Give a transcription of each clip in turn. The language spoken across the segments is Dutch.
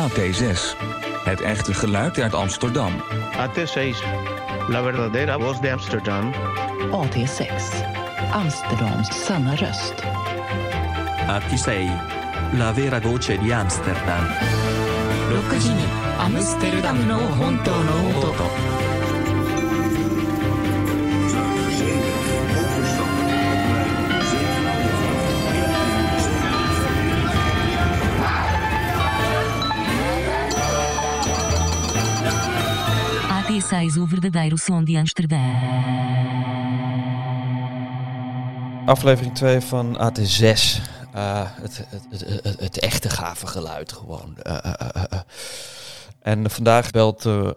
AT6. Het echte geluid uit Amsterdam. AT6, la verdadera voz de Amsterdam. AT6. Amsterdams sanna röst. AT6 La vera voce di Amsterdam 6時にアムステルダムの本当の音 AT6 o verdadeiro som de Amsterdam. Aflevering 2 van AT6. Eh, het, het, het, het, echte gave geluid gewoon. Eh, eh, eh, eh. En vandaag belt eh,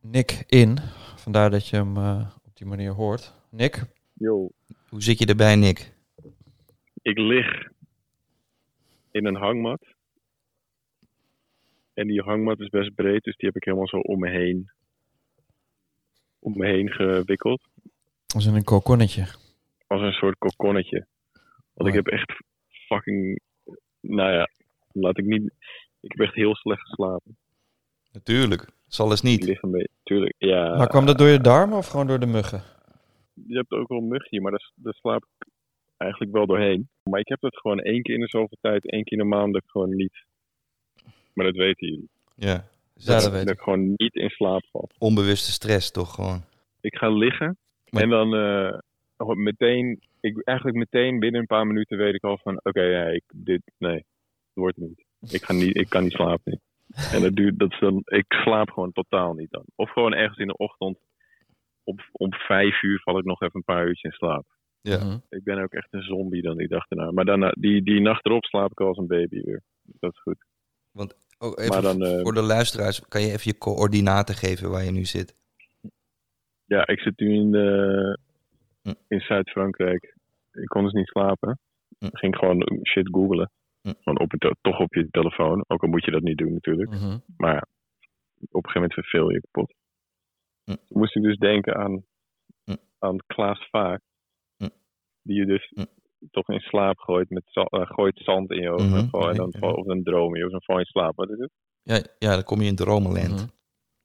Nick in. Vandaar dat je hem eh, op die manier hoort. Nick? Yo, Hoe zit je erbij, Nick? ik lig in een hangmat. En die hangmat is best breed, dus die heb ik helemaal zo om me heen, om me heen gewikkeld. Als in een kokonnetje. Als een soort kokonnetje. Want ik heb echt fucking, nou ja, laat ik niet, ik heb echt heel slecht geslapen. Natuurlijk. Zal eens Ik niet. lig een beetje, tuurlijk, ja. maar kwam dat door je darmen of gewoon door de muggen? Je hebt ook wel een mugje, maar daar, daar slaap ik eigenlijk wel doorheen. Maar ik heb dat gewoon één keer in de zoveel tijd, één keer in de maand, dat ik gewoon niet. Maar dat weten jullie. Ja. Ja, dat, dat ik. gewoon niet in slaap val. Onbewuste stress toch gewoon. Ik ga liggen Maar- en dan eh, meteen, ik, eigenlijk meteen binnen een paar minuten weet ik al van, oké, ja, ik, dit, nee, het wordt niet. Ik, ga niet. ik kan niet slapen. En dat duurt, dat is dan, ik slaap gewoon totaal niet dan. Of gewoon ergens in de ochtend, op, om vijf uur val ik nog even een paar uurtjes in slaap. Ja. Mhm. Ik ben ook echt een zombie dan die dag erna. Maar daarna, die, die nacht erop slaap ik al als een baby weer. Dat is goed. Oh, even Maar dan, eh, voor de luisteraars, kan je even je coördinaten geven waar je nu zit? Ja, ik zit nu in, de, Hm. in Zuid-Frankrijk. Ik kon dus niet slapen. Hm. Ik ging gewoon shit googlen. Hm. Gewoon op het, toch op je telefoon. Ook al moet je dat niet doen natuurlijk. Mhm. Maar op een gegeven moment verveel je kapot. Hm. Toen moest ik dus denken aan, Hm. aan Klaas Vaak. Hm. Die je dus Hm. Toch in slaap gooit met eh, gooit zand in je ogen. Mhm. en val- en dan val, of dan droom je of dan val je in slaap. Wat is het? Ja, ja, dan kom je in dromenland. Mhm.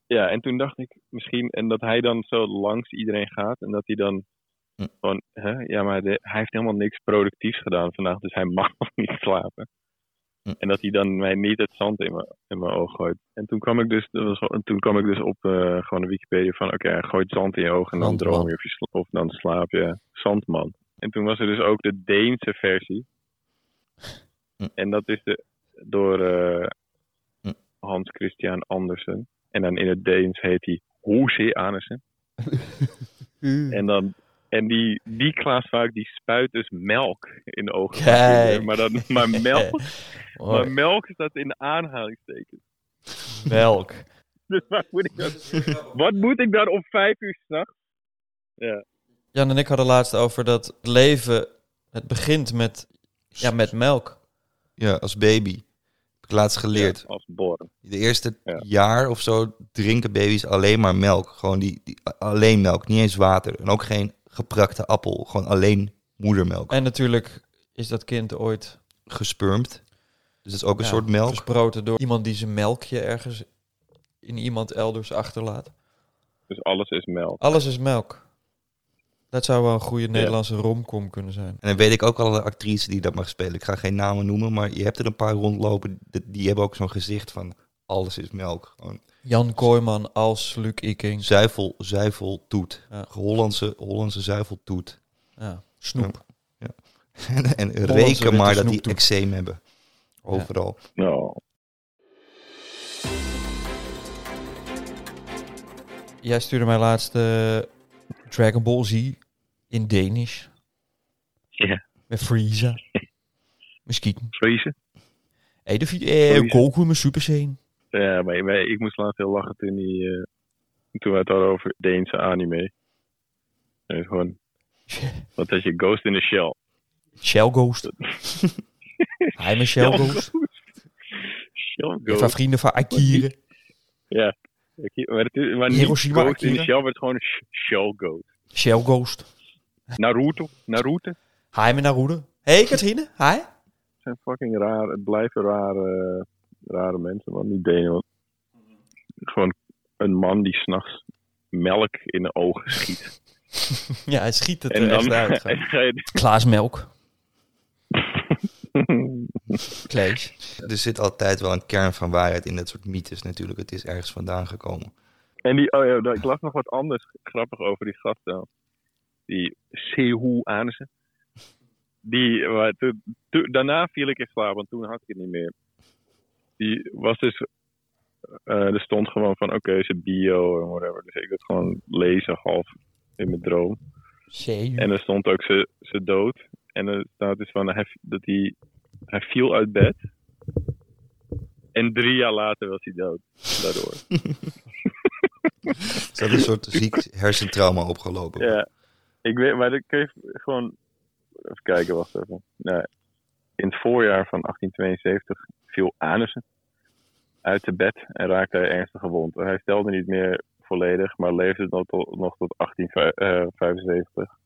Ja, en toen dacht ik misschien, en dat hij dan zo langs iedereen gaat en dat hij dan van, hè, ja, maar de- hij heeft helemaal niks productiefs gedaan vandaag, dus hij mag nog niet slapen. En dat hij dan mij niet het zand in mijn, in mijn oog gooit. En toen kwam ik dus, was, toen kwam ik dus op eh, gewoon de Wikipedia van, oké, hij gooit zand in je ogen en dan Zandman. droom je of, je of dan slaap je. Zandman. En toen was er dus ook de Deense versie. Hm. En dat is de, door eh, Hm. Hans Christian Andersen. En dan in het Deens heet hij H.C. Andersen. En, dan, en die, die Klaas Vaak die spuit dus melk in de ogen. Kijk. Maar, dan, maar, melk, maar melk staat in de aanhalingstekens. Melk. Dus waar moet ik dan, wat moet ik dan om vijf uur s'nachts? Ja. Jan en ik hadden laatst over dat het leven, het begint met, ja, met melk. Ja, als baby. Heb ik laatst geleerd. Ja, als geboren. De eerste Ja. jaar of zo drinken baby's alleen maar melk. Gewoon die, die, alleen melk, niet eens water. En ook geen geprakte appel. Gewoon alleen moedermelk. En natuurlijk is dat kind ooit Gespurmd. Dus dat is ook een ja, soort melk. gesproten door iemand die zijn melkje ergens in iemand elders achterlaat. Dus alles is melk. Alles is melk. Dat zou wel een goede Nederlandse romcom kunnen zijn. En dan weet ik ook al een actrice die dat mag spelen. Ik ga geen namen noemen, maar je hebt er een paar rondlopen. Die, hebben ook zo'n gezicht van alles is melk. Gewoon Jan Kooijman als Luc Iking. zuivel, zuiveltoet. Ja. Hollandse, Hollandse zuiveltoet. Ja, snoep. En, en reken maar dat die eczeem hebben. Overal. Nou, Jij stuurde mij laatst eh, Dragon Ball Z in Danish. Ja. Met Frieza. Misschien. vriezen. Hey, de eh. Goku met Super Saiyan. Ja, maar, maar ik moest laatst heel lachen toen, die, toen we het hadden over Deense anime. En gewoon, wat had je? Ghost in the Shell. Shell Ghost. Hij met Shell Ghost. Shell Van Ghost. vrienden van Akira. Ja. Maar, het is, maar Hiroshima, Ghost in. Shell, is gewoon sh- Shell Ghost. Shell Ghost. Naruto. Naruto. Hi met Naruto. Hey Katrine. Hi. zijn fucking raar. Het blijven rare, rare mensen, man. Die Denen. Want gewoon een man die s'nachts melk in de ogen schiet. Ja, hij schiet het en er dan echt uit. Klaas Melk. Klees. Er zit altijd wel een kern van waarheid in dat soort mythes natuurlijk. Het is ergens vandaan gekomen. En die, oh ja, ik las nog wat anders grappig over die gast. Die Sehu Aanesen. Die, maar daarna viel ik in slaap, want toen had ik het niet meer. Die was dus, eh, er stond gewoon van, oké, ze bio en whatever. Dus ik het gewoon lezen half in mijn droom. Zee. En er stond ook ze, ze dood. En er staat dus van hij, dat hij, hij viel uit bed. En drie jaar later was hij dood. Daardoor. Ze had een soort ziek hersentrauma opgelopen. Ja, ik weet, maar ik kreeg gewoon. Even kijken, wacht even. Nee. In het voorjaar van 1872 viel Anussen uit de bed en raakte hij ernstig gewond. Hij stelde niet meer volledig, maar leefde nog tot, nog tot 1875.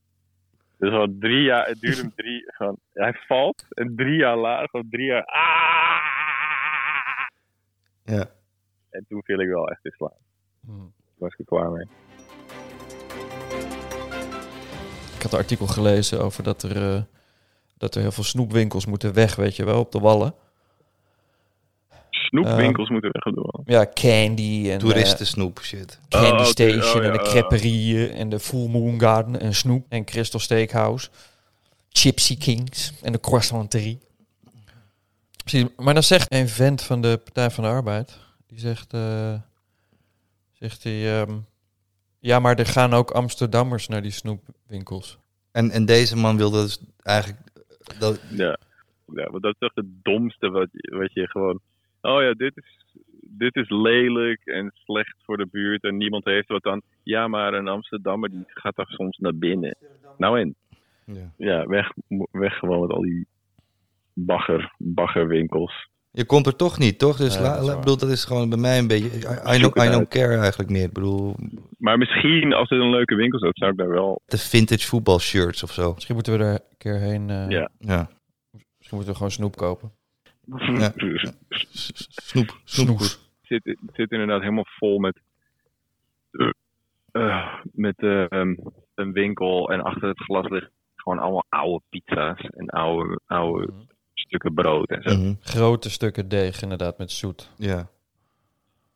Dus al drie jaar, het duurde hem drie, gewoon, hij valt en drie jaar later, gewoon drie jaar, ah! Ja. En toen viel ik wel echt in slaap. Hmm. Toen was ik er klaar mee. Had een artikel gelezen over dat er, eh, dat er heel veel snoepwinkels moeten weg, weet je wel, op de wallen. Snoepwinkels moeten weg. Ja, Candy en Toeristen snoep shit. eh, Candy Oh, Station oh, ja, en de oh, ja. Creperie en de Full Moon Garden en Snoep en Crystal Steakhouse. Gypsy Kings en de Croissanterie. Precies, maar dan zegt een vent van de Partij van de Arbeid, die zegt, eh, zegt hij, ehm, ja, maar er gaan ook Amsterdammers naar die snoepwinkels. En, en deze man wilde dus eigenlijk... Dat, Ja. ja, want dat is echt het domste wat je, wat je gewoon... Oh ja, dit is, dit is lelijk en slecht voor de buurt en niemand heeft wat aan. Ja, maar een Amsterdammer die gaat toch soms naar binnen. Nou en? ja. Ja, weg, weg gewoon met al die bagger, baggerwinkels. Je komt er toch niet, toch? Dus Ja, la- bedoel, dat is gewoon bij mij een beetje... I, don't, I don't care eigenlijk meer. Ik bedoel, Maar misschien als het een leuke winkel is, zou ik daar wel... de vintage voetbalshirts of zo. Misschien moeten we er een keer heen, eh, Ja. Ja. misschien moeten we gewoon snoep kopen. Ja. Snoep. Snoep. het zit, het zit inderdaad helemaal vol met, eh, eh, met eh, ehm, een winkel en achter het glas ligt gewoon allemaal oude pizza's en oude, oude stukken brood en zo. Mhm. Grote stukken deeg inderdaad met zoet. Ja.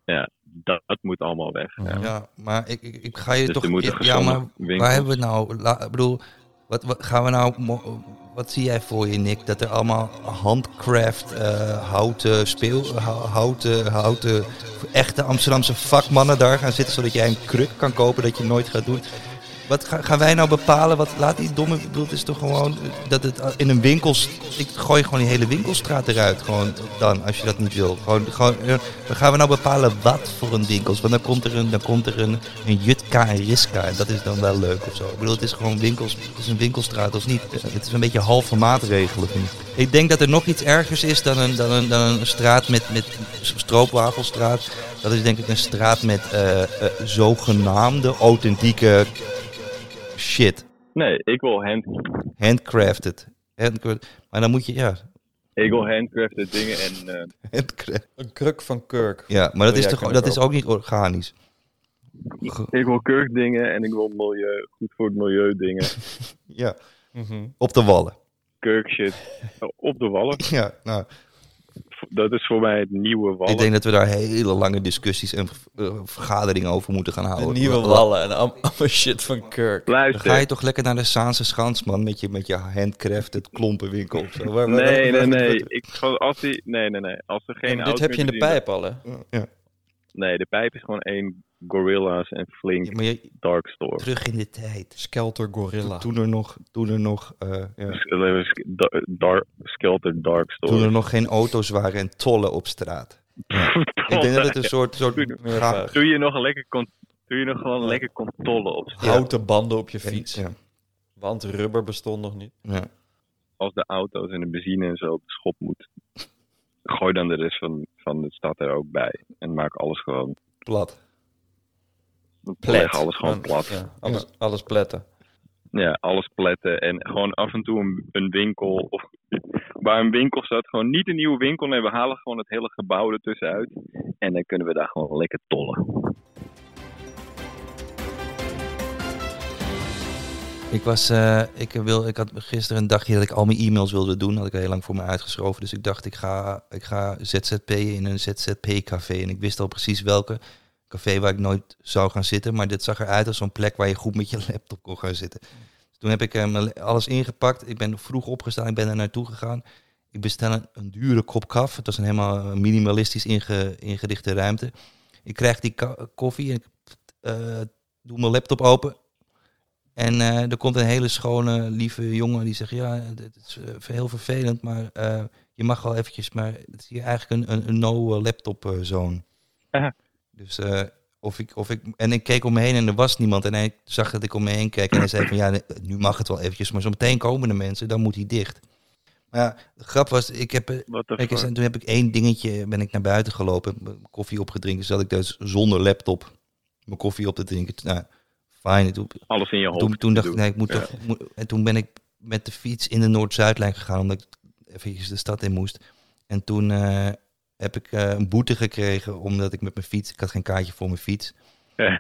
Ja, dat, dat moet allemaal weg. Ja. Mhm. ja, maar ik, ik, ik ga je Dus toch... Ja, maar winkels. waar hebben we nou... La, ik bedoel, wat, wat gaan we nou... Wat zie jij voor je, Nick? Dat er allemaal handcraft, eh, houten speel... hou- Houten, houten... Echte Amsterdamse vakmannen daar gaan zitten... zodat jij een kruk kan kopen dat je nooit gaat doen. Wat ga- gaan wij nou bepalen? Wat, laat die domme... Het is toch gewoon eh, dat het in een winkel... Ik gooi gewoon die hele winkelstraat eruit. Gewoon dan, als je dat niet wil. Gewoon, gewoon, eh, dan gaan we nou bepalen wat voor een winkels. Want dan komt er een, dan komt er een, een Jutka en Riska. En dat is dan wel leuk of zo. Ik bedoel, het is gewoon winkels. Het is een winkelstraat of niet. Het is een beetje halve maatregelen. ik. Denk dat er nog iets ergers is dan een, dan een, dan een straat met, met stroopwafelstraat. Dat is denk ik een straat met eh, eh, zogenaamde authentieke shit. Nee, ik wil, hand, Handcrafted. Handcrafted. Maar dan moet je, ja, ik wil handcrafted dingen en eh, handcrafted. Een kruk van Kurk. Ja, maar dat, Oh, is, toch, dat is ook niet organisch. Ik wil kurkdingen en ik wil milieu, goed voor het milieu dingen. Ja, Mhm. op de wallen. Kurkshit op de wallen. Ja, nou, Dat is voor mij het nieuwe wallen. ik denk dat we daar hele lange discussies en eh, vergaderingen over moeten gaan houden. De nieuwe wallen en allemaal shit van Kirk. Dan ga je toch lekker naar de Saanse Schans, man, met je, met je handcrafted klompenwinkel. of zo. Waar- waar- Nee, waar- nee, nee. Ik, gewoon als die, nee, nee, nee. Als er geen dit heb je in de pijp al, hè? Ja. Nee, de pijp is gewoon één Gorilla's en flink Ja, maar je, Dark Store. terug in de tijd. Skelter Gorilla. Toen er nog, toen er nog, eh, ja, Dark, Skelter Dark Store. toen er nog geen auto's waren en tollen op straat. Ik denk dat het een soort, soort ga- Doe je nog lekker kon, doe je nog gewoon lekker kon tollen op straat. Houten banden op je fiets. Ja, Want rubber bestond nog niet. ja. Als de auto's en de benzine en zo op de schop moet. Gooi dan de rest van, van de stad er ook bij. En maak alles gewoon. Plat. Leg alles gewoon plat. Ja, alles, alles pletten. Ja, alles pletten. En gewoon af en toe een, een winkel. Of waar een winkel staat, gewoon niet een nieuwe winkel. Nee, we halen gewoon het hele gebouw ertussenuit. En dan kunnen we daar gewoon lekker tollen. Ik, was, eh, ik, wil, ik had gisteren een dagje dat ik al mijn e-mails wilde doen. had ik al heel lang voor me uitgeschoven. Dus ik dacht, ik ga, ik ga ZZP'en in een ZZP-café. En ik wist al precies welke café waar ik nooit zou gaan zitten. Maar dit zag eruit als zo'n plek waar je goed met je laptop kon gaan zitten. Dus toen heb ik eh, alles ingepakt. Ik ben vroeg opgestaan, ik ben er naartoe gegaan. Ik bestel een, dure kop kaf. Het was een helemaal minimalistisch inge- ingerichte ruimte. Ik krijg die koffie en ik eh, doe mijn laptop open. En eh, er komt een hele schone, lieve jongen die zegt: Ja, het is eh, heel vervelend, maar eh, je mag wel eventjes, maar het is hier eigenlijk een, een. Aha. Dus eh, of ik, of ik. En ik keek om me heen en er was niemand. En hij zag dat ik om me heen keek. En hij zei: van ja, nu mag het wel eventjes, maar zo meteen komen de mensen, dan moet hij dicht. Maar ja, de grap was, ik heb, eh, en toen heb ik één dingetje, ben ik naar buiten gelopen, mijn koffie opgedronken, zat ik dus zonder laptop mijn koffie op te drinken. Nou, fijn. Toen, Alles in je hoofd. toen, toen dacht ik, nee, ik moet Ja. toch... moet- en toen ben ik met de fiets in de Noord-Zuidlijn gegaan, omdat ik eventjes de stad in moest. En toen eh, heb ik eh, een boete gekregen, omdat ik met mijn fiets... Ik had geen kaartje voor mijn fiets.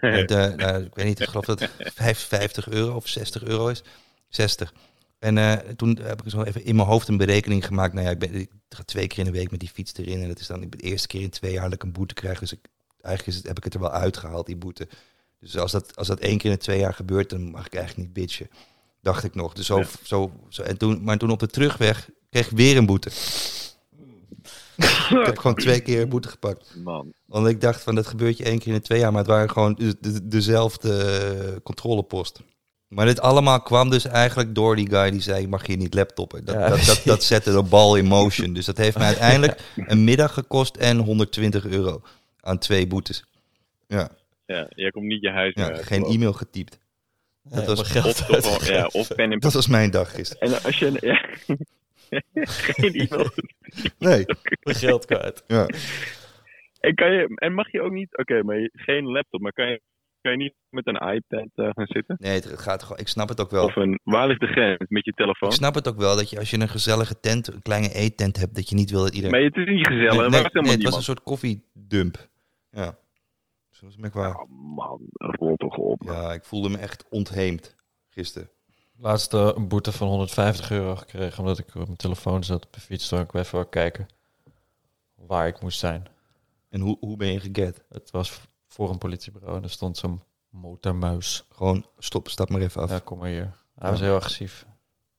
Met, eh, nou, ik weet niet, ik geloof dat het 55 euro of 60 euro is. 60. En eh, toen heb ik zo even in mijn hoofd een berekening gemaakt. Nou ja, ik, ben, ik ga twee keer in de week met die fiets erin. En dat is dan de eerste keer in twee jaar dat ik een boete krijg. Dus ik, eigenlijk is het, heb ik het er wel uitgehaald, die boete. Dus als dat, als dat één keer in de twee jaar gebeurt, dan mag ik eigenlijk niet bitchen. Dacht ik nog. Dus zo, Ja. zo, zo, en toen, maar toen op de terugweg kreeg ik weer een boete. Ik heb gewoon twee keer boete gepakt. Man. Want ik dacht van dat gebeurt je één keer in de twee jaar, maar het waren gewoon de, de- dezelfde controlepost. Maar dit allemaal kwam dus eigenlijk door die guy die zei, ik mag hier niet laptoppen. Dat, Ja, dat, dat, dat zette de bal in motion. Dus dat heeft mij uiteindelijk een middag gekost en 120 euro aan twee boetes. Ja, Ja, jij komt niet je huis meer ja uit. geen e-mail getypt. Dat was, mijn geld Of, ja, of pen en dat was mijn dag gisteren. En als je... Ja, geen e-mail. Nee, Mijn geld kwijt. ja. En, kan je, en mag je ook niet... Oké, maar je- geen laptop. Maar kan je, kan je niet met een iPad eh, gaan zitten? nee het gaat gewoon, ik snap het ook wel. Of een... Waar ligt de grens? Met je telefoon? Ik snap het ook wel dat je als je een gezellige tent, een kleine eettent hebt, dat je niet wil dat iedereen... Maar het is niet gezellig. Nee, nee, was nee, helemaal het was een soort koffiedump. Ja. Dat was merkwaardig. Oh, man, rot toch op. Ja, ik voelde me echt ontheemd gisteren. Laatst eh, een boete van 150 euro gekregen omdat ik op mijn telefoon zat op de fiets. Toen ik even wou kijken waar ik moest zijn. En hoe, hoe ben je geget? Het was voor een politiebureau en er stond zo'n motormuis. Gewoon, stop, stap maar even af. Ja, kom maar hier. Hij was heel agressief.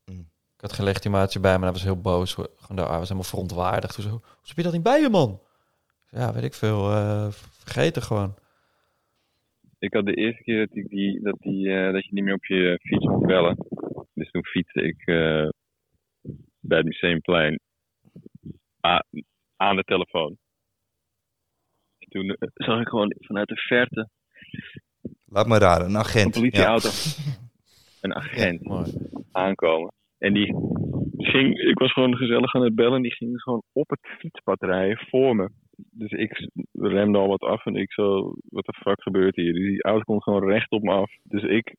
Mm. Ik had geen legitimatie bij me, maar hij was heel boos. Gewoon, daar- hij was helemaal verontwaardigd. Hoezo, hoezo heb je dat niet bij je, man? Ja, weet ik veel. eh, vergeten gewoon. Ik had de eerste keer dat, ik die, dat, die, eh, dat je niet meer op je fiets mocht bellen. Dus toen fietste ik eh, bij het Museumplein aan de telefoon. En toen eh, zag ik gewoon vanuit de verte Laat me raden, een een agent. politieauto, een agent aankomen. En die ging, ik was gewoon gezellig aan het bellen, die ging gewoon op het fietspad rijden voor me. Dus ik remde al wat af en ik zo, wat de fuck gebeurt hier? Die auto komt gewoon recht op me af. Dus ik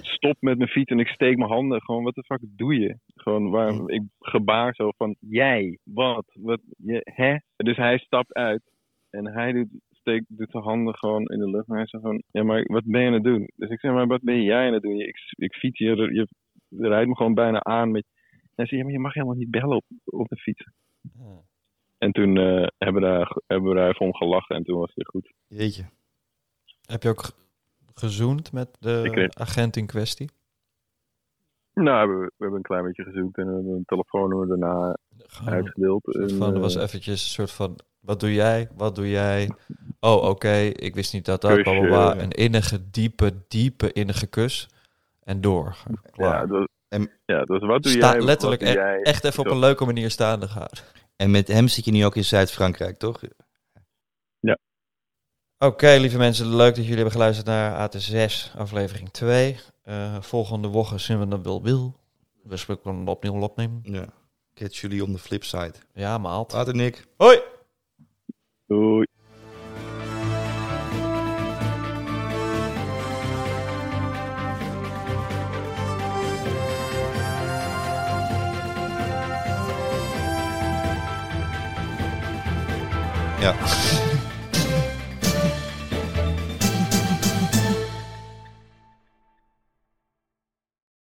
stop met mijn fiets en ik steek mijn handen. Gewoon, wat de fuck doe je? Gewoon, waar, ik gebaar zo van, jij, wat, wat, je, hè? Dus hij stapt uit en hij doet, steekt doet zijn handen gewoon in de lucht. En hij zegt van, ja, maar wat ben je aan het doen? Dus ik zeg, maar wat ben jij aan het doen? Ik, ik fiets je, je, je rijdt me gewoon bijna aan met... Hij zegt, ja, maar je mag helemaal niet bellen op, op de fiets. En toen eh, hebben, we daar, hebben we daar even om gelachen en toen was het weer goed. Jeetje. Heb je ook gezoend met de agent in kwestie? Nou, we, we hebben een klein beetje gezoekt en we hebben een telefoonnummer daarna uitgedeeld. van, er was eh, eventjes een soort van, wat doe jij? Wat doe jij? Oh, oké, ik wist niet dat dat. Een innige, diepe, diepe innige kus. En door. Klaar. ja, dat, En- ja, dus wat doe Sta- jij? letterlijk wat doe e- jij? echt even op een leuke manier staande gehouden. En met hem zit je nu ook in Zuid-Frankrijk, toch? Oké, lieve mensen, leuk dat jullie hebben geluisterd naar AT6, aflevering 2. Eh, volgende woche zien we wel wil. We spreken opnieuw opnemen. Ja. Catch jullie on the flip side. Ja, maalt. Later, Nick. Hoi!